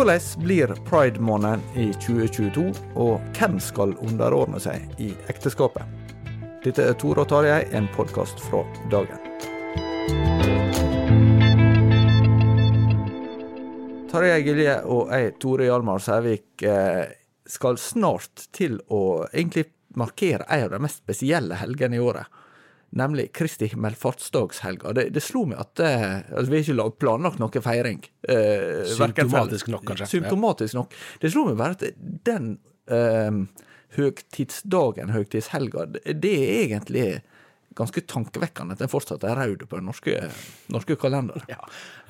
Hvordan blir pride-måneden i 2022, og hvem skal underordne seg i ekteskapet? Dette er Tore og Tarjei, en podkast fra dagen. Tarjei Gilje og jeg, Tore Hjalmar Sævik, eh, skal snart til å egentlig markere en av de mest spesielle helgene i året. Nemlig Kristi himmelfartsdagshelga. Det, det slo meg at eh, altså, vi har ikke lag- planlagt noen feiring. eh, Symptomatisk nok, kanskje. Symptomatisk nok. Det slo meg bare at den eh, høgtidsdagen, høgtidshelga, det det er egentlig ganske tankevekkende at den fortsatt er rød på den norske, norske kalenderen. Ja,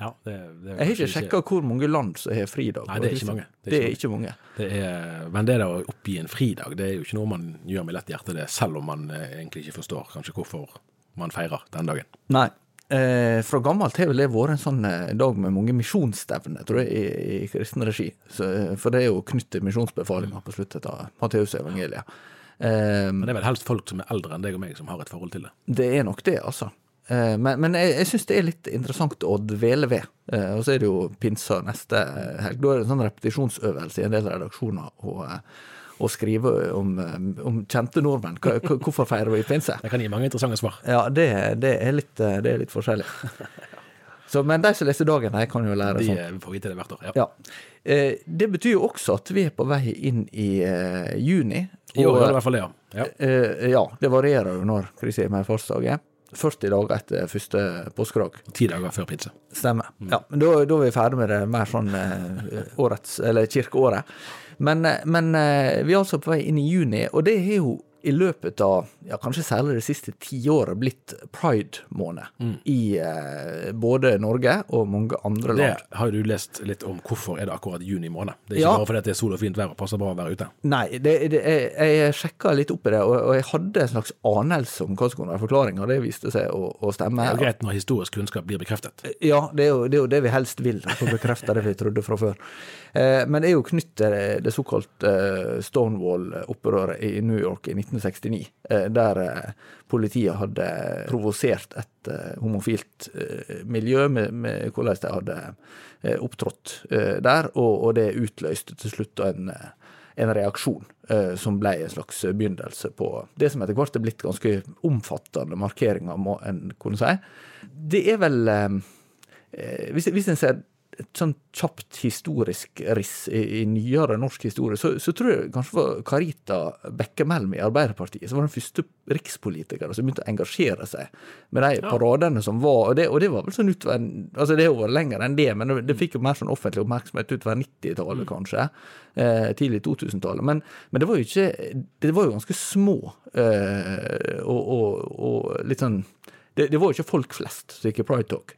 ja det, det Jeg har ikke sjekka hvor mange land som har fridag. Nei, det er ikke mange. Det er ikke mange. Det er, men det å oppgi en fridag, det er jo ikke noe man gjør med lett hjerte, det, selv om man eh, egentlig ikke forstår kanskje hvorfor man feirer den dagen. Nei. Eh, fra gammelt har vel det vært en sånn eh, dag med mange misjonsstevner, tror jeg, i, i kristen regi. Så, eh, for det er jo knyttet til misjonsbefalinga på slutten av Matteusevangeliet. Eh, Men det er vel helst folk som er eldre enn deg og meg som har et forhold til det. Det er nok det, altså. Eh, Men, men jeg, jeg syns det er litt interessant å dvele ved. Eh, Og så er det jo pinsa neste helg. Da er det en sånn repetisjonsøvelse i en del redaksjoner å, eh, å skrive om, eh, om kjente nordmenn. Hvorfor feirer vi pinse? Det kan gi mange interessante svar. Ja, det, det, er, litt, eh, det er litt forskjellig. Så, men de som leser Dagen, de kan jo lære De sånt. eh, får vite det hvert år. Ja. Ja. Eh, Det betyr jo også at vi er på vei inn i eh, juni. I år i hvert fall det, ja. ja. Eh, ja, det varierer jo når Kristi himmelfartsdag er. 40 dager etter første påskedag. Ti dager før pinse. Stemmer. Ja, da, da er vi ferdig med det mer sånn eh, årets, eller kirkeåret. Men, eh, men eh, vi er altså på vei inn i juni, og det er jo i løpet av ja, kanskje særlig det siste tiåret blitt pride-måned i eh, både Norge og mange andre land. Det har du lest litt om hvorfor er det akkurat juni måned. Det er ikke Ja. bare fordi det er sol og fint vær og passer bra å være ute. Nei, det, det, jeg, jeg sjekka litt opp i det, og, og jeg hadde en slags anelse om hva som kunne være forklaringa, det viste seg å, å stemme. Det er greit når historisk kunnskap blir bekreftet. Ja, det er, jo, det er jo det vi helst vil, å bekrefte det vi trodde fra før. Eh, men det er jo knyttet til det, det såkalte eh, Stonewall-opprøret i New York i 1969, eh, der eh, politiet hadde provosert et eh, homofilt miljø med, med hvordan de hadde opptrådt der, og, og det utløste til slutt en en reaksjon som ble en slags begynnelse på det som etter hvert er blitt ganske omfattende markeringer, må en kunne si. Det er vel Hvis, hvis en ser et sånn kjapt historisk riss i, i nyere norsk historie, så, så tror jeg kanskje var Carita Bekkemelm i Arbeiderpartiet som var den første rikspolitikeren som begynte å engasjere seg med de paradene som var. Og det, og det var vel sånn utover altså Det vært lenger enn det, men det, det fikk jo mer sånn offentlig oppmerksomhet utover 90-tallet, kanskje. Eh, tidlig 2000-tallet. Men, men det var jo ikke Det var jo ganske små eh, og, og, og litt sånn det, det var jo ikke folk flest som gikk i Pride Talk.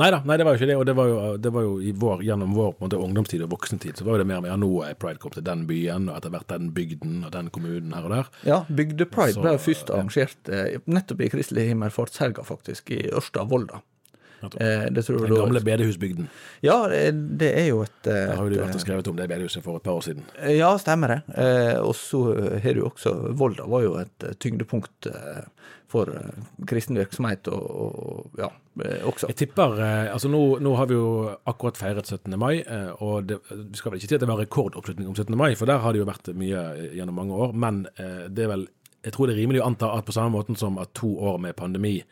Nei da, nei, det var jo ikke det. Og det var jo, det var jo vår, gjennom vår måte, ungdomstid og voksentid så var det mer med ja, nå er pride kommet til den byen, og etter hvert den bygden og den kommunen her og der. Ja, Bygdepride ble jo først arrangert eh, nettopp i Kristelig himmelfartshelga, faktisk, i Ørsta-Volda. Nettopp. Eh, det tror Den gamle bedehusbygden. Ja, det, det er jo et, Da Der har jo vært og skrevet om det bedehuset for et par år siden. eh, Ja, stemmer det. Eh, og så har du også Volda var jo et eh, tyngdepunkt eh, for eh, kristen virksomhet og, og ja, eh, også. Jeg tipper eh, altså nå, nå har vi jo akkurat feiret 17. mai, eh, og det, vi skal vel ikke si at det var rekordoppslutning om 17. mai, for der har det jo vært mye eh, gjennom mange år. Men eh, det er vel Jeg tror det er rimelig å anta at på samme måten som at to år med pandemi eh,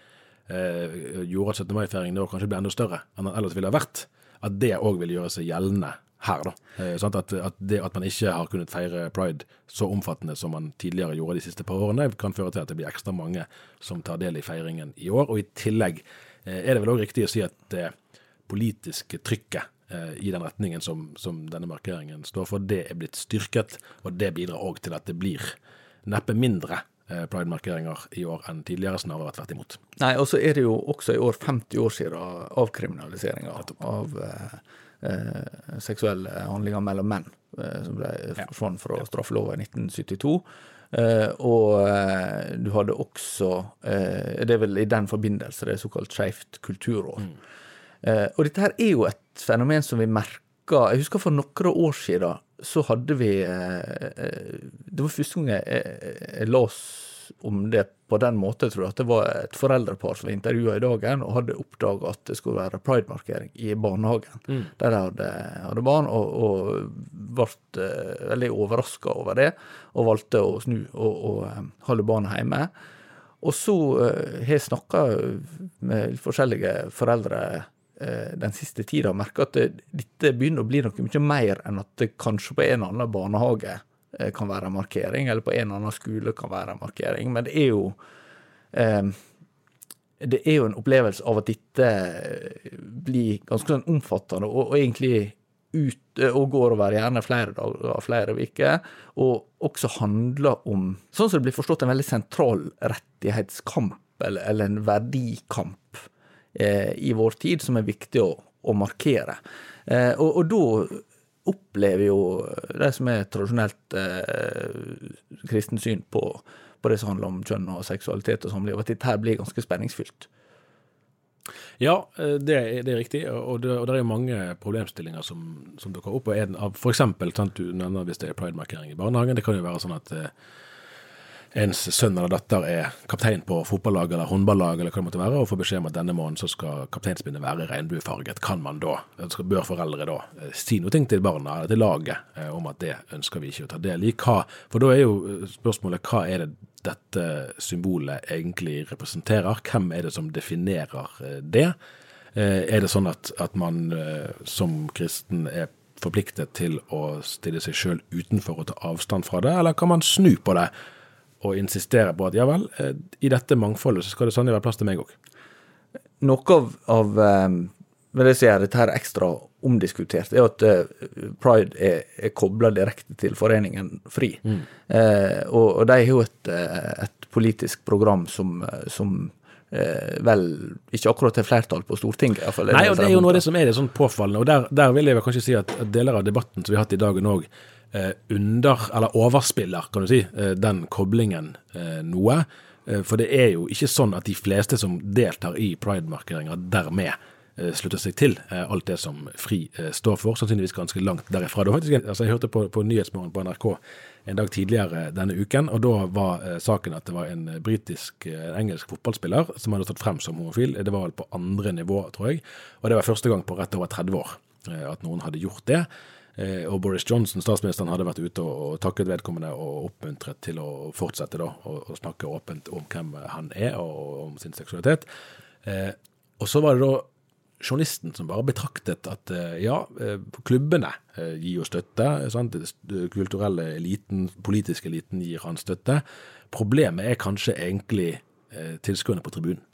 gjorde at 17. mai-feiringen kanskje ble enda større enn den ellers ville ha vært, at det òg vil gjøre seg gjeldende her, da. Eh, sant? At, at det at man ikke har kunnet feire pride så omfattende som man tidligere gjorde de siste par årene, kan føre til at det blir ekstra mange som tar del i feiringen i år. Og i tillegg eh, er det vel òg riktig å si at det politiske trykket eh, i den retningen som, som denne markeringen står for, det er blitt styrket, og det bidrar òg til at det blir neppe mindre eh, pride-markeringer i år enn tidligere, snarere tvert imot. Nei, og så er det jo også i år 50 år siden avkriminaliseringa av eh, eh, seksuelle handlinger mellom menn, eh, som ble forsvant fra straffelova i 1972. Eh, og eh, du hadde også eh, Det er vel i den forbindelse det er såkalt skeivt kulturår. Eh, og dette her er jo et fenomen som vi merker Jeg husker for noen år siden så hadde vi eh, eh, Det var første gang jeg, jeg, jeg las om det på den måten, tror jeg. At det var et foreldrepar som var intervjua i dagen og hadde oppdaga at det skulle være pridemarkering i barnehagen. Der de hadde, hadde barn, og, og ble eh, veldig overraska over det. Og valgte å snu og, og eh, holde barna hjemme. Og så eh, har jeg snakka med forskjellige foreldre eh, den siste tida merka at dette begynner å bli noe mye mer enn at det kanskje på en eller annen barnehage eh, kan være en markering, eller på en eller annen skole kan være en markering. Men det er jo eh, det er jo en opplevelse av at dette blir ganske sånn omfattende, og, og egentlig ut, og går over gjerne flere dager, flere uker, og også handler om, sånn som det blir forstått, en veldig sentral rettighetskamp, eller, eller en verdikamp eh, i vår tid, som er viktig å, å markere. Eh, og, og da opplever jo de som er tradisjonelt eh, kristent syn på, på det som handler om kjønn og seksualitet og samliv, at dette her blir ganske spenningsfylt. Ja, eh, det er, det er riktig, og det, og det er mange problemstillinger som, som dukker opp. og en av, For eksempel, sant, du nevner hvis det er pride-markering i barnehagen. Det kan jo være sånn at eh, ens sønn eller datter er kaptein på fotballag eller håndballag, eller hva det måtte være, og får beskjed om at denne måneden så skal kapteinspinnet være regnbuefarget. Kan man da, bør foreldre da eh, si noe til barna eller til laget eh, om at det ønsker vi ikke å ta del i? Hva, for da er jo eh, spørsmålet hva er det dette symbolet egentlig representerer? Hvem er det som definerer det? Er det sånn at, at man som kristen er forpliktet til å stille seg sjøl utenfor og ta avstand fra det, eller kan man snu på det og insistere på at ja vel, eh, i dette mangfoldet så skal det sannelig være plass til meg òg? Noe av, av vil jeg si dette her ekstra omdiskutert, er at eh, Pride er, er kobla direkte til foreningen FRI. Eh, og, og de har jo et, eh, et politisk program som, eh, som eh, vel ikke akkurat har flertall på Stortinget. i hvert fall. Nei, og det er jo noe av det som er det sånn påfallende, og der, der vil jeg vel kanskje si at deler av debatten som vi har hatt i dagen òg, eh, under, eller overspiller, kan du si, eh, den koblingen eh, noe. Eh, For det er jo ikke sånn at de fleste som deltar i pride-markeringer, dermed eh, slutter seg til eh, alt det som FRI eh, står for, sannsynligvis ganske langt derifra. Faktisk, altså jeg hørte på, på Nyhetsmorgen på NRK en dag tidligere denne uken, og da var eh, saken at det var en eh, britisk, eh, engelsk fotballspiller som hadde stått frem som homofil. Det var vel på andre nivå, tror jeg, og det var første gang på rett over 30 år eh, at noen hadde gjort det. Eh, Og Boris Johnson, statsministeren, hadde vært ute og, takket vedkommende og oppmuntret til å fortsette da, å, snakke åpent om hvem han er og, om sin seksualitet. Eh, og så var det da journalisten som bare betraktet at eh, ja, klubbene gir jo støtte. Sant? Den kulturelle eliten, politiske eliten gir han støtte. Problemet er kanskje egentlig tilskuerne på tribunen.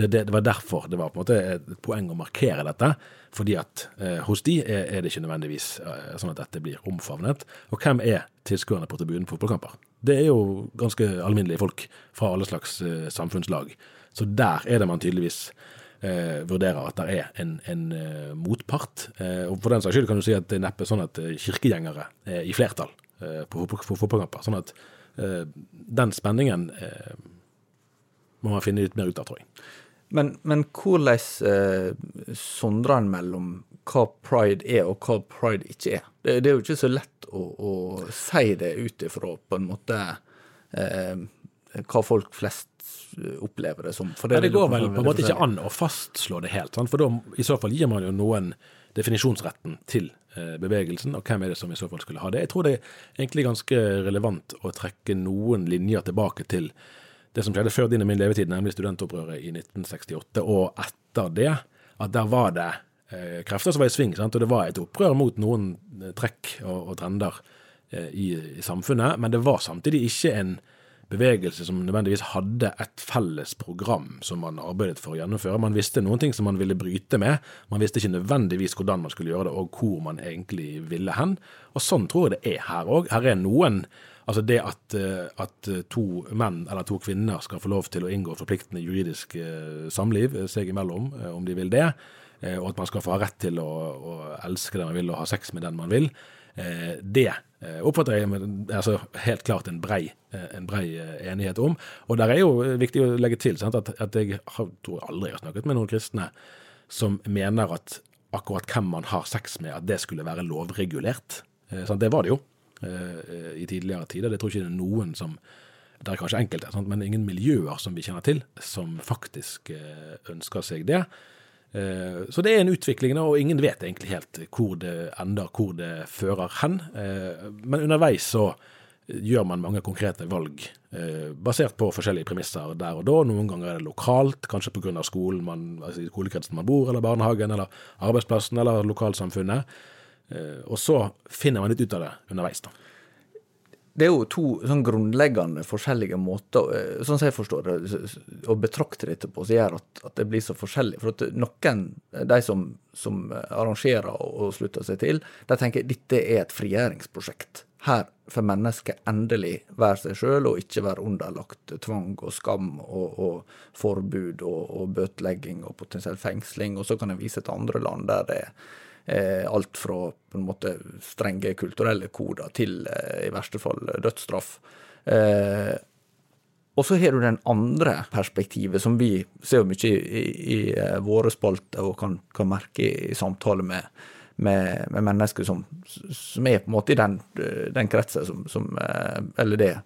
Det, det, det var derfor det var på en måte et poeng å markere dette. Fordi at eh, hos de er, er det ikke nødvendigvis eh, sånn at dette blir omfavnet. Og hvem er tilskuerne på tribunen på fotballkamper? Det er jo ganske alminnelige folk fra alle slags eh, samfunnslag. Så der er det man tydeligvis eh, vurderer at det er en, en eh, motpart. Eh, og For den saks skyld kan du si at det er neppe sånn at kirkegjengere er i flertall på fotball- på fotballkamper. Sånn at den spenningen må man finne litt mer ut av, tror jeg. Men, men hvordan eh, sondrer en mellom hva pride er, og hva pride ikke er? Det, det er jo ikke så lett å, å si det ut ifra på en måte eh, hva folk flest opplever det som. For Nei, det går vel på en måte ikke an å fastslå det helt, sant? for da i så fall gir man jo noen definisjonsretten til eh, bevegelsen, og hvem er det som i så fall skulle ha det. Jeg tror det er egentlig ganske relevant å trekke noen linjer tilbake til det som skjedde før din og min levetid, nemlig studentopprøret i 1968, og etter det, at der var det eh, krefter som var i sving, sant? og det var et opprør mot noen eh, trekk og, og trender eh, i, i samfunnet, men det var samtidig ikke en bevegelse som nødvendigvis hadde et felles program som man arbeidet for å gjennomføre. Man visste noen ting som man ville bryte med, man visste ikke nødvendigvis hvordan man skulle gjøre det, og hvor man egentlig ville hen. Og sånn tror jeg det er her òg. Her er noen Altså det at, eh, at to menn eller to kvinner skal få lov til å inngå forpliktende juridisk eh, samliv eh, seg imellom, eh, om de vil det, eh, og at man skal få ha rett til å, å elske den man vil og ha sex med den man vil, eh, det eh, oppfatter jeg altså, helt klart en brei, eh, en brei eh, enighet om. Og der er jo eh, viktig å legge til sant, at, at jeg har, tror jeg aldri har snakket med noen kristne som mener at akkurat hvem man har sex med, at det skulle være lovregulert. Eh, sant, det var det jo eh, i tidligere tider. Det tror ikke det er noen som Det er kanskje enkelte, men ingen miljøer som vi kjenner til, som faktisk eh, ønsker seg det. Eh, Så det er en utvikling, og ingen vet egentlig helt hvor det ender, hvor det fører hen. Men underveis så gjør man mange konkrete valg basert på forskjellige premisser der og da. Noen ganger er det lokalt, kanskje pga. skolen, man, altså skolekretsen man bor, eller barnehagen, eller arbeidsplassen, eller lokalsamfunnet. Eh, Og så finner man litt ut av det underveis, da. Det er jo to sånn grunnleggende forskjellige måter, eh, sånn som jeg forstår det, å betrakte dette på, som gjør at, at det blir så forskjellig. For at noen, eh, de som, som arrangerer og, slutter seg til, de tenker at dette er et frigjøringsprosjekt. Her får mennesket endelig være seg sjøl og ikke være underlagt tvang og skam og, og forbud og, og bøtelegging og potensiell fengsling. Og så kan en vise til andre land der det er alt fra på en måte strenge kulturelle koder til eh, i verste fall dødsstraff. Eh, og så har du den andre perspektivet, som vi ser mye i, i, i eh, våre spalter og kan, kan merke i, samtale med, med, med mennesker som, som er på en måte i den, eh, den kretsen som, som eh, Eller det eh,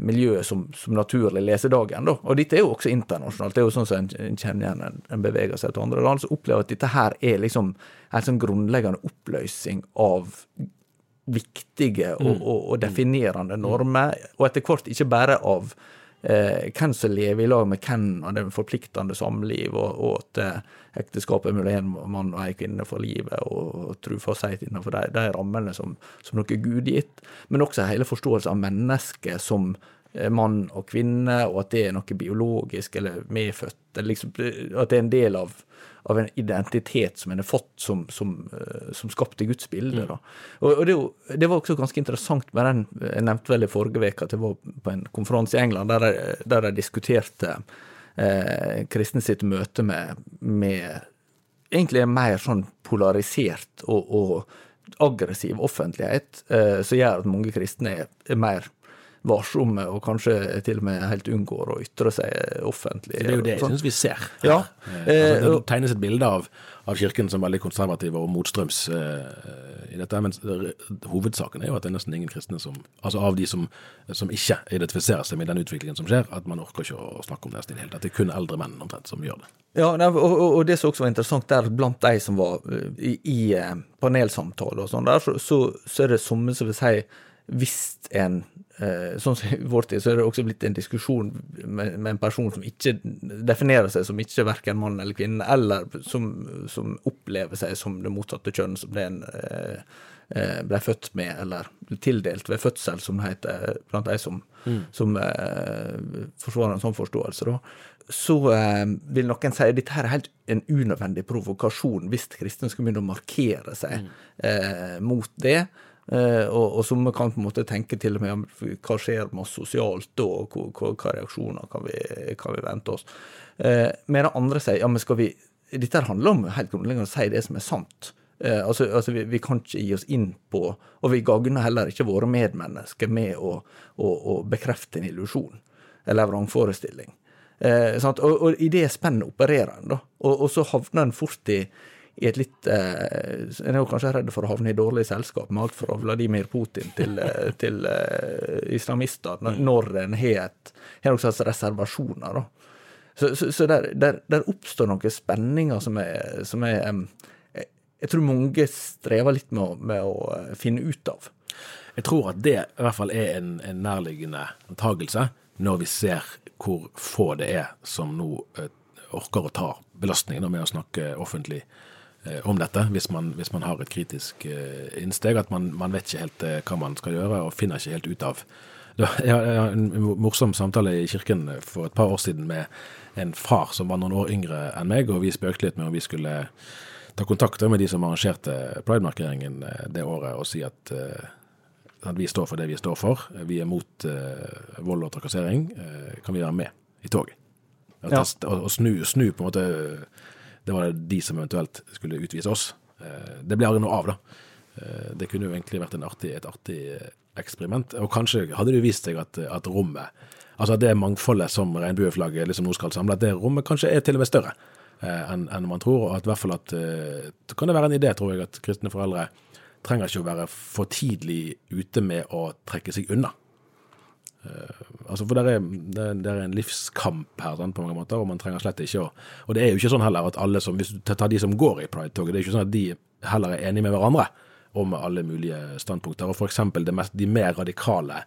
miljøet som, som naturlig leser dagen. Da. Og dette er jo også internasjonalt. Det er jo sånn som en, en kjenner igjen en, en beveger seg til andre land, så opplever at dette her er liksom en sånn grunnleggende oppløsning av viktige og, og, og definerende normer, og etter hvert ikke bare av eh, hvem som lever i lag med hvem, og det forpliktende samliv, og, og at eh, ekteskapet mellom en mann og en kvinne for livet, og, og trufasthet innenfor de, de rammene som, som noe gudgitt, men også hele forståelsen av mennesket som eh, mann og kvinne, og at det er noe biologisk eller medfødt, liksom, at det er en del av av en identitet som en har fått som, som, eh, som skapte Guds bilde. Da. Og, og det, det var også ganske interessant med den Jeg nevnte vel i forrige uke at jeg var på en konferanse i England der de, der de diskuterte eh, kristne sitt møte med, med egentlig en mer sånn polarisert og, og aggressiv offentlighet, eh, som gjør at mange kristne er, er mer varsomme og kanskje til og med helt unngår å ytre seg offentlig. Det er jo det jeg Sånn. syns vi ser. Ja. Eh, altså, det Eh, tegnes et bilde av, av kirken som veldig konservativ og motstrøms eh, i dette, mens hovedsaken er jo at det er nesten ingen kristne som Altså av de som, som ikke identifiserer seg med den utviklingen som skjer, at man orker ikke å snakke om det nesten i det hele tatt. Det er kun eldre menn omtrent som gjør det. Ja, og, og, det som også var interessant der, blant de som var eh, i, i eh, panelsamtale og sånn der, så, så, så er det som vil si hvis en eh, Sånn som i vår tid, så er det også blitt en diskusjon med, med en person som ikke definerer seg som ikke verken mann eller kvinne, eller som, som opplever seg som det motsatte kjønn, som det en eh, eh, ble født med, eller tildelt ved fødsel, som det heter blant de som, som eh, forsvarer en sånn forståelse. da så eh, vil noen si at dette her er helt en unødvendig provokasjon hvis kristne skulle begynne å markere seg eh, mot det. Eh, og, og som kan på en måte tenke til og med hva skjer med oss sosialt da, og hva, reaksjoner kan vi, kan vi vente oss. Eh, Mens andre sier ja, men skal vi Dette handler om helt grunnleggende å si det som er sant. Eh, altså, altså vi, vi, kan ikke gi oss inn på Og vi gagner heller ikke våre medmennesker med å, å, å bekrefte en illusjon eller en vrangforestilling. Eh, og, og, i det spennet opererer en, da. Og, og, så havner en fort i, i et litt eh, En er jo kanskje redd for å havne i dårlig selskap med alt fra Vladimir Putin til, eh, til eh, islamister, når en har et har noen slags reservasjoner. da. Så, så, så der, der, der, oppstår noen spenninger som er, som er jeg tror mange strever litt med å, med å, eh, finne ut av. Jeg tror at det i hvert fall er en, en nærliggende antagelse når vi ser hvor få det er som nå eh, orker å ta belastningen med å snakke offentlig eh, om dette, hvis man, hvis man, har et kritisk eh, innsteg. At man, man, vet ikke helt eh, hva man skal gjøre, og finner ikke helt ut av Jeg har en morsom samtale i kirken for et par år siden med en far som var noen år yngre enn meg, og vi spøkte litt med om vi skulle ta kontakt med de som arrangerte Pride-markeringen eh, det året, og si at, eh, at, vi står for det vi står for. Vi er mot vold og trakassering. Kan vi være med i toget? Ja. Og, og snu, snu, på en måte Det var de som eventuelt skulle utvise oss. Uh, det ble aldri noe av, da. det kunne jo egentlig vært artig, et artig eksperiment. Og kanskje hadde det vist seg at, at rommet Altså at det mangfoldet som regnbueflagget liksom nå skal samle, at det rommet kanskje er til og med større eh, enn en man tror. Og at i hvert fall at Det kan det være en idé, tror jeg, at kristne foreldre trenger ikke å være for tidlig ute med å trekke seg unna. Uh, altså for det er, det er, en livskamp her sånn, på mange måter, og man trenger slett ikke å Og det er jo ikke sånn heller at alle som Hvis du tar de som går i Pride-toget, det er jo ikke sånn at de heller er enige med hverandre om alle mulige standpunkter. Og for eksempel mest, de mer radikale,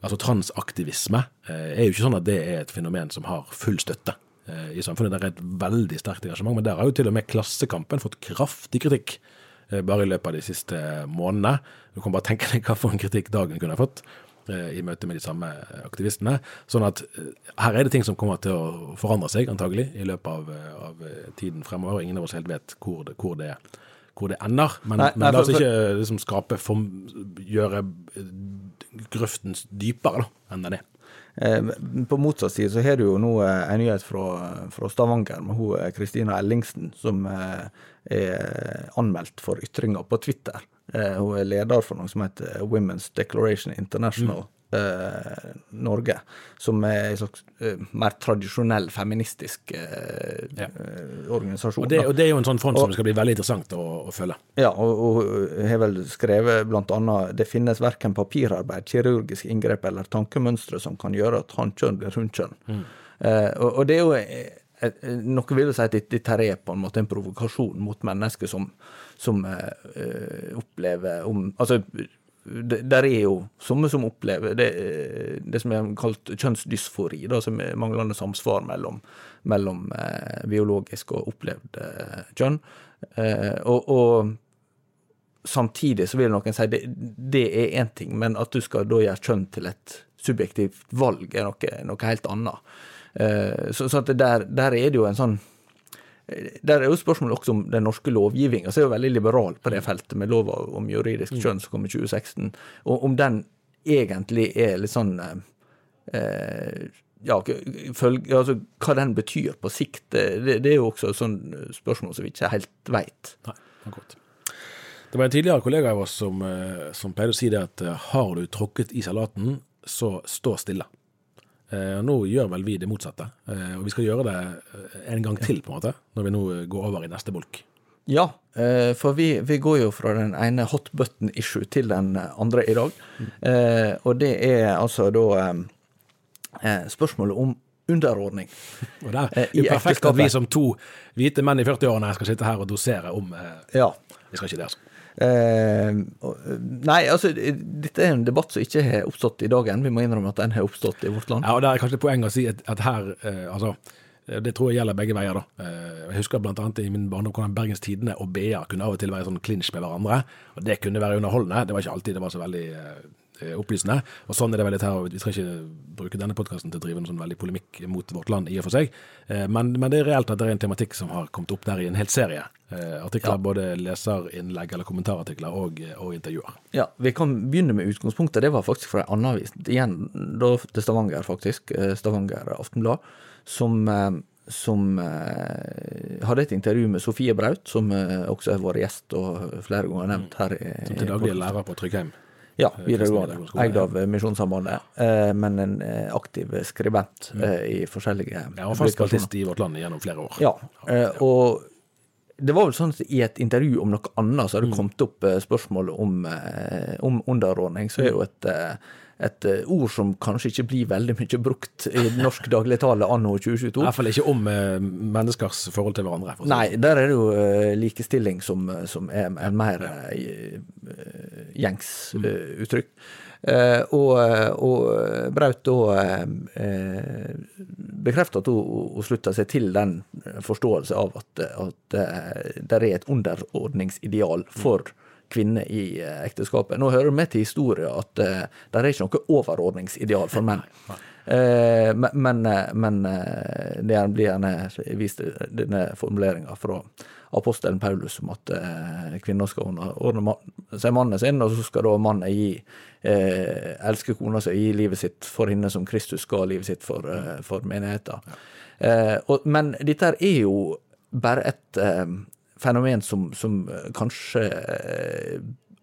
altså transaktivisme, uh, er jo ikke sånn at det er et fenomen som har full støtte Eh, i samfunnet. Det er et veldig sterkt engasjement, men der har jo til og med Klassekampen fått kraftig kritikk eh, bare i løpet av de siste månedene. Du kan bare tenke deg hva for en kritikk dagen kunne ha fått eh, i møte med de samme aktivistene. Sånn at her er det ting som kommer til å forandre seg, antagelig, i løpet av, av tiden fremover. Ingen av oss helt vet hvor det, hvor det, hvor det ender. Men, nei, men nei, la oss ikke liksom, skape for, gjøre grøften dypere da, enn den er. Eh, på motsatt side så har du jo nå eh, en nyhet fra, fra Stavanger med hun eh, Kristina Ellingsen, som er anmeldt for ytringer på Twitter. Hun er leder for noe som heter Women's Declaration International. Mm eh, Norge, som er en slags eh, mer tradisjonell feministisk eh, ja. Eh, organisasjon. Og det, og det, er jo en sånn front og, som skal bli veldig interessant å, å følge. Ja, og hun har vel skrevet annet det finnes verken papirarbeid, kirurgisk inngrep eller tankemønstre som kan gjøre at hannkjønn blir hunnkjønn. Mm. Eh, og, og, det er jo eh, noe vil si at dette er på en måte en provokasjon mot mennesker som, som uh, opplever om Altså der er jo somme som opplever det, det som er kalt kjønnsdysfori, da, som er manglende samsvar mellom, mellom eh, biologisk og opplevd eh, kjønn. Eh, og, og, samtidig så vil noen si det, det er én ting, men at du skal da gjøre kjønn til et subjektivt valg, er noe, noe helt annet. Eh, så, så der, der er det jo en sånn der er jo spørsmålet også om den norske lovgivninga, som er jo veldig liberal på det feltet, med lova om juridisk kjønn som kom i 2016, og om den egentlig er litt sånn eh, ja, følge, altså, hva den betyr på sikt, det, det er jo også et sånt spørsmål som vi ikke helt veit. Det var en tidligere kollega av oss som, eh, som pleide å si det at eh, har du tråkket i salaten, så stå stille. Eh, nå gjør vel vi det motsatte, eh, og vi skal gjøre det eh, en gang til, på en måte, når vi nå går over i neste bolk. Ja, for vi, vi går jo fra den ene hot button issue til den andre i dag. Mm. Og det er altså da spørsmålet om underordning. Og det er jo perfekt at vi som to hvite menn i 40-årene skal sitte her og dosere om Ja. Vi skal ikke det, altså. Eh, nei, altså, dette er en debatt som ikke har oppstått i dagen. Vi må innrømme at den har oppstått i vårt land. Ja, og Det er kanskje poeng å si at, at her eh, altså, Det tror jeg gjelder begge veier. da. Eh, jeg husker bl.a. i min barndom hvordan Bergens Tidende og BA kunne av og til være sånn klinsj med hverandre. og Det kunne være underholdende. Det var ikke alltid det var så veldig eh, eh, opplysende. Og sånn er det vel litt her. Vi skal ikke bruke denne podkasten til å drive noen sånn veldig polemikk mot vårt land i og for seg. Eh, men, men, det er reelt at det er en tematikk som har kommet opp der i en hel serie. Eh, artikler, ja. Både leserinnlegg eller kommentarartikler og, og, intervjuer. Ja, Vi kan begynne med utgangspunktet. Det var faktisk fra en annen avis. Igjen da til Stavanger, faktisk. Stavanger Aftenblad. Som som eh, hadde et intervju med Sofie Braut, som eh, også har vært gjest og flere ganger nevnt her. Som til daglig er lærer på Tryggheim? Ja, videregående. Eid av Misjonssambandet, eh, men en eh, aktiv skribent mm. Eh, i forskjellige Ja, og fast i Vårt Land gjennom flere år. Ja, eh, og det var vel sånn at i et intervju om noe annet så har det mm. kommet opp spørsmål om, om underordning, så er jo et et eh, ord som kanskje ikke blir veldig mye brukt i norsk dagligtale anno 2022. I hvert fall ikke om eh, menneskers forhold til hverandre. Nei, der er det jo likestilling som, som, er en mer gjengs uh, uttrykk. Og, og Braut da bekrefter at hun, slutter seg til den forståelse av at, at det er et underordningsideal for kvinner i eh, ekteskapet. Nå hører det med til historien at uh, det er ikke noe overordningsideal for menn. Uh, men, men det blir gjerne vist denne formuleringa fra apostelen Paulus om at kvinner skal ordne seg mannen sin, og så skal da mannen gi elske kona si og gi livet sitt for henne som Kristus skal livet sitt for, for menigheten. Men dette er jo bare et fenomen som, som eh, kanskje eh,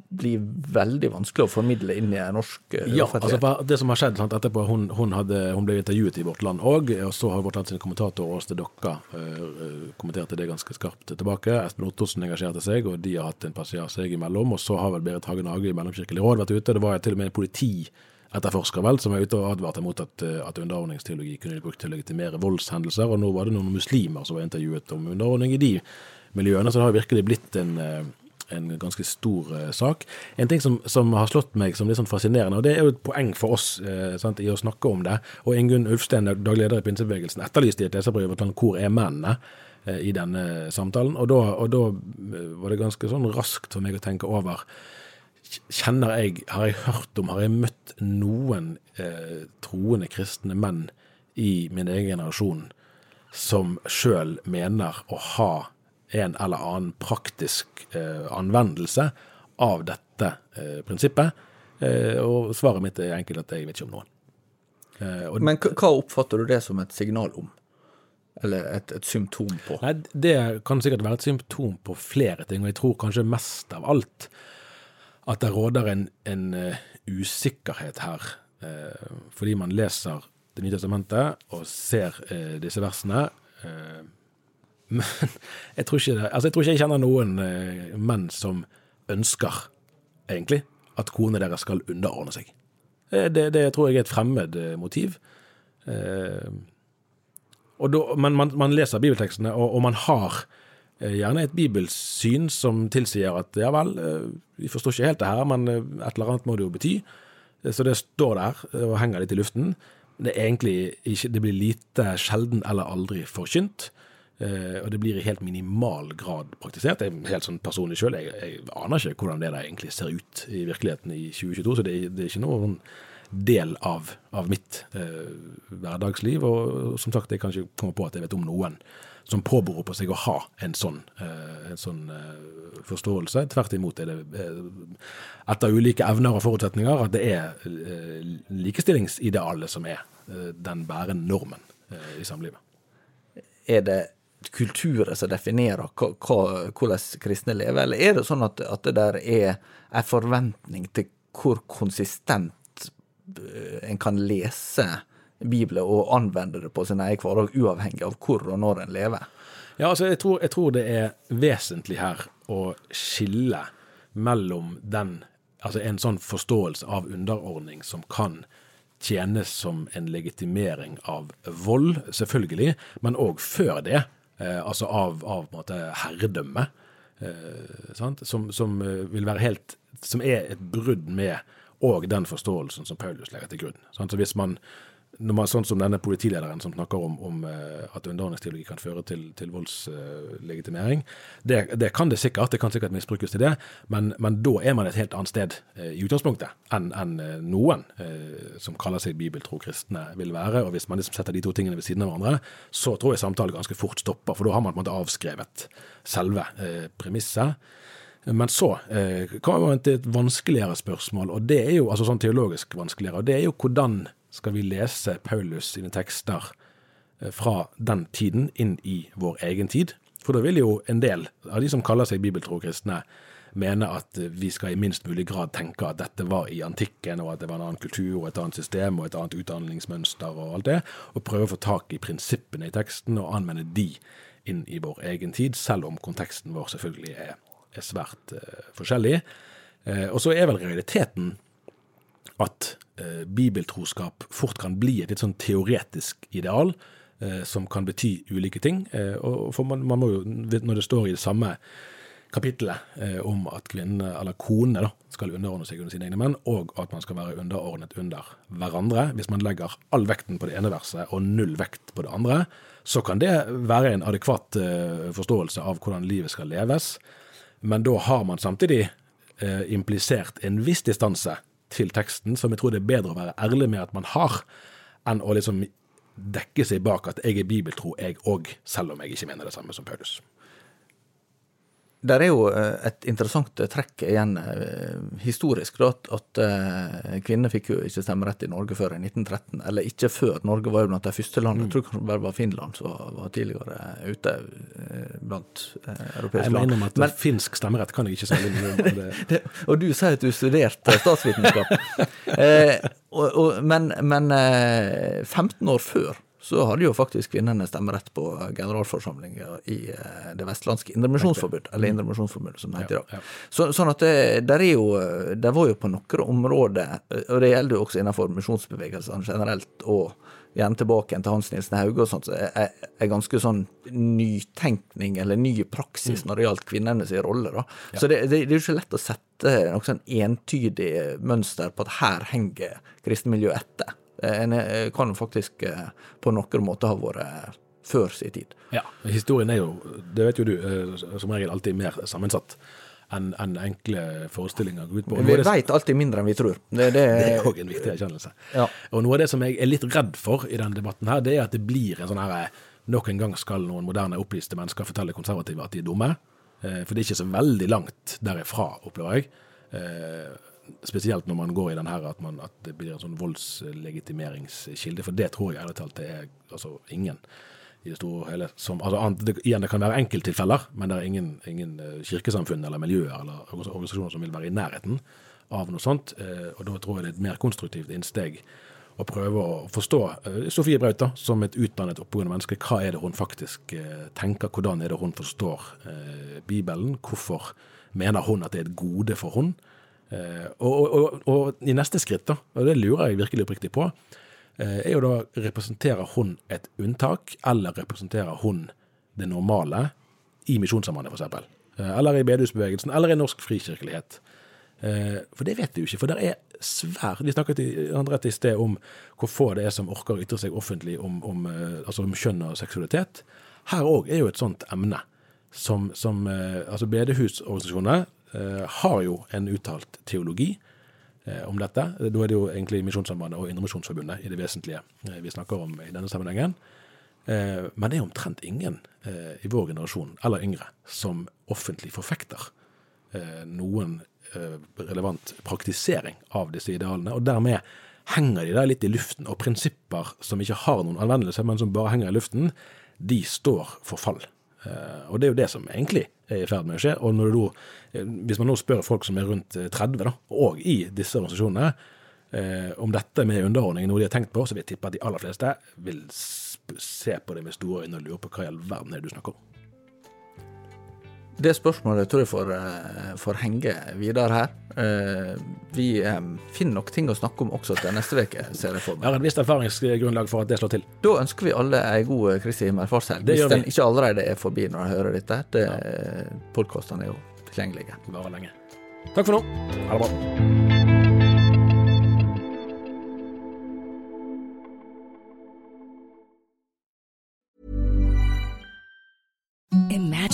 blir veldig vanskelig å formidle inn i norsk ja, Ja, altså det som har skjedd sant, etterpå, hun, hun, hadde, hun, ble intervjuet i Vårt Land òg, og så har Vårt Land sin kommentator Åste Dokka uh, kommenterte det ganske skarpt tilbake. Espen Ottosen engasjerte seg, og de har hatt en passiar seg imellom. Og så har vel Berit Hagen Hage i Mellomkirkelig råd vært ute. Det var til og med en politi etterforsker vel, som var ute og advarte mot at, at underordningsteologi kunne de brukt til å legitimere voldshendelser. Og nå var det noen muslimer som var intervjuet om underordning i de miljøene. Så det har virkelig blitt en, eh, en ganske stor uh, sak. En ting som, som, har slått meg som litt sånn fascinerende, og det er jo et poeng for oss uh, sant, i å snakke om det, og Ingunn Ulfsten, daglig leder i Pinsebevegelsen, etterlyste i et leserbrev hvor er mennene i denne samtalen. Og da, og da var det ganske sånn raskt for meg å tenke over Kjenner jeg, har jeg hørt om, har jeg møtt noen troende kristne menn i min egen generasjon som sjøl mener å ha en eller annen praktisk eh, anvendelse av dette eh, prinsippet. Eh, og svaret mitt er enkelt at jeg vet ikke om noen. Eh, Men hva oppfatter du det som et signal om? Eller et, et, symptom på? Nei, Det kan sikkert være et symptom på flere ting, og jeg tror kanskje mest av alt at det råder en, en uh, usikkerhet her. Uh, fordi man leser Det nye testamentet og ser uh, disse versene. Men jeg tror ikke, altså jeg, tror ikke jeg kjenner noen eh, menn som ønsker, egentlig, at konene deres skal underordne seg. Eh, det, det, tror jeg er et fremmed eh, motiv. Da, men man, man, leser bibeltekstene, og, og, man har gjerne et bibelsyn som tilsier at ja vel, vi forstår ikke helt det her, men et eller annet må det jo bety. Så det står der og henger litt i luften. Det, ikke, det blir lite, sjelden eller aldri forkynt. Uh, og det blir i helt minimal grad praktisert. Jeg er helt sånn personlig sjøl, jeg, jeg, aner ikke hvordan det der egentlig ser ut i virkeligheten i 2022. Så det, det er ikke noen del av, av mitt uh, hverdagsliv. Og som sagt, jeg kan ikke komme på at jeg vet om noen som påberoper seg å ha en sånn, uh, en sånn forståelse. Tvert imot er det etter ulike evner og forutsetninger at det er likestillingsidealet som er den bærende normen i samlivet. Er det kulturer som definerer hvordan kristne lever, eller er det sånn at, at det der er en forventning til hvor konsistent eh, en kan lese Bibelen og anvende det på sin egen hverdag, uavhengig av hvor og når en lever? Ja, altså jeg tror, jeg tror det er vesentlig her å skille mellom den Altså en sånn forståelse av underordning som kan tjenes som en legitimering av vold, selvfølgelig, men òg før det altså av, av måte herredømme, eh, som, som, eh, vil være helt Som er et brudd med og den forståelsen som Paulus legger til grunn. Sant? Så hvis man man, sånn som denne politilederen som snakker om, om eh, at underordningsteologi kan føre til, til voldslegitimering. Det, det, kan det sikkert, det kan sikkert misbrukes til det, men, men da er man et helt annet sted eh, i utgangspunktet enn en, noen eh, som kaller seg bibeltro kristne vil være. Og hvis man liksom setter de to tingene ved siden av hverandre, så tror jeg samtalen ganske fort stopper, for da har man på en måte avskrevet selve premisset. Men så eh, kommer man til et vanskeligere spørsmål, og det er jo altså sånn teologisk vanskeligere. og det er jo hvordan skal vi lese Paulus sine tekster eh, fra den tiden inn i vår egen tid. For da vil jo en del av de som kaller seg bibeltro kristne, mene at vi skal i minst mulig grad tenke at dette var i antikken, og at det var en annen kultur og et annet system og et annet utdanningsmønster og alt det, og prøve å få tak i prinsippene i teksten og anvende de inn i vår egen tid, selv om konteksten vår selvfølgelig er, er svært uh, forskjellig. Uh, og så er vel realiteten at eh, bibeltroskap fort kan bli et litt sånn teoretisk ideal, eh, som kan bety ulike ting. Eh, og for man, man, må jo, Når det står i det samme kapittelet eh, om at kvinnene, eller konene, skal underordne seg under sine egne menn, og at man skal være underordnet under hverandre. Hvis man legger all vekten på det ene verset og null vekt på det andre, så kan det være en adekvat eh, forståelse av hvordan livet skal leves. Men da har man samtidig eh, implisert en viss distanse til teksten som jeg tror det er bedre å være ærlig med at man har, enn å liksom dekke seg bak at jeg er bibeltro, jeg òg, selv om jeg ikke mener det samme som Paulus. Det er jo eh, et interessant trekk igjen eh, historisk, da, at kvinner fikk jo ikke stemmerett i Norge før i 1913. Eller ikke før. Norge var jo blant de første landene. Jeg tror kanskje bare var Finland som var tidligere ute blant europeiske land. Jeg mener om at Men, finsk stemmerett kan jeg ikke det, og du sier at du studerte statsvitenskap. eh, og, og, men, men 15 år før så hadde jo faktisk kvinnene stemmerett på generalforsamlinga i eh, Det vestlandske indremisjonsforbund, eller mm. Indremisjonsforbundet som det heter i dag. Så, sånn at det, der er jo, det var jo på noen områder, og det gjelder jo også innenfor misjonsbevegelsene generelt, og gjerne tilbake til Hans Nilsen Hauge og sånt, så er, er ganske sånn nytenkning, eller ny praksis, mm. når det gjaldt kvinnenes rolle. da. Ja. Så det, det, det, er jo ikke lett å sette noe sånn entydig mønster på at her henger kristenmiljøet etter. En eh, kan faktisk eh, på noen måter ha vært eh, før sin tid. Ja, historien er jo, det vet jo du, som regel alltid mer sammensatt enn en enkle forestillinger går ut på. Vi veit alltid mindre enn vi tror. Det, det, det er òg en viktig erkjennelse. Ja. Og noe av det som jeg er litt redd for i denne debatten her, det er at det blir en sånn her Nok en gang skal noen moderne opplyste mennesker fortelle konservative at de er dumme. For det er ikke så veldig langt derifra, opplever jeg spesielt når man går i den her at, man, at det blir en sånn voldslegitimeringskilde. For det tror jeg ærlig talt det er altså ingen i det store hele. Som, altså, det, igjen, det kan være enkelttilfeller, men det er ingen, ingen eh, kirkesamfunn eller miljøer eller organisasjoner som vil være i nærheten av noe sånt. Eh, og da tror jeg det er et mer konstruktivt innsteg å prøve å forstå eh, Sofie Braut som et utdannet oppegående menneske. Hva er det hun faktisk eh, tenker? Hvordan er det hun forstår uh, Bibelen? Hvorfor mener hun at det er et gode for hun? Eh, og, og, og, i neste skritt, da, og det lurer jeg virkelig oppriktig på, eh, er jo da representerer hun et unntak, eller representerer hun det normale i Misjonssambandet, f.eks.? Eh, eller i bedehusbevegelsen, eller i norsk frikirkelighet. For det vet vi jo ikke, for det er svært Vi snakket i, i sted om hvor få det er som orker å ytre seg offentlig om, om, altså om kjønn og seksualitet. Her òg er jo et sånt emne som, som altså bedehusorganisasjonene Eh, har jo en uttalt teologi eh, om dette. Da er det jo egentlig Misjonssambandet og Indremisjonsforbundet i det vesentlige eh, vi snakker om i denne sammenhengen. Men det er omtrent ingen i vår generasjon, eller yngre, som offentlig forfekter noen relevant praktisering av disse idealene. Og dermed henger de der litt i luften. Og prinsipper som ikke har noen anvendelse, men som bare henger i luften, de står for fall. Og det er jo det som egentlig er i ferd med å skje. Og du, eh, hvis man nå spør folk som er rundt 30, eh, da, og i disse organisasjonene, eh, om dette med underordning noe de har tenkt på, så vil jeg tippe at de aller fleste vil se på det med store øyne og lure på hva i all verden er det du snakker om. Det spørsmålet tror jeg får, eh, får henge videre her. Eh, vi eh, finner nok ting å snakke om også til neste uke, ser jeg for meg. Jeg har et visst erfaringsgrunnlag for at det slår til. Da ønsker vi alle ei god Kristi himmelfartshelg. Hvis den ikke allerede er forbi når de hører dette. Det, ja. Podkastene er jo tilgjengelige. Varer lenge. Takk for nå. Ha det bra.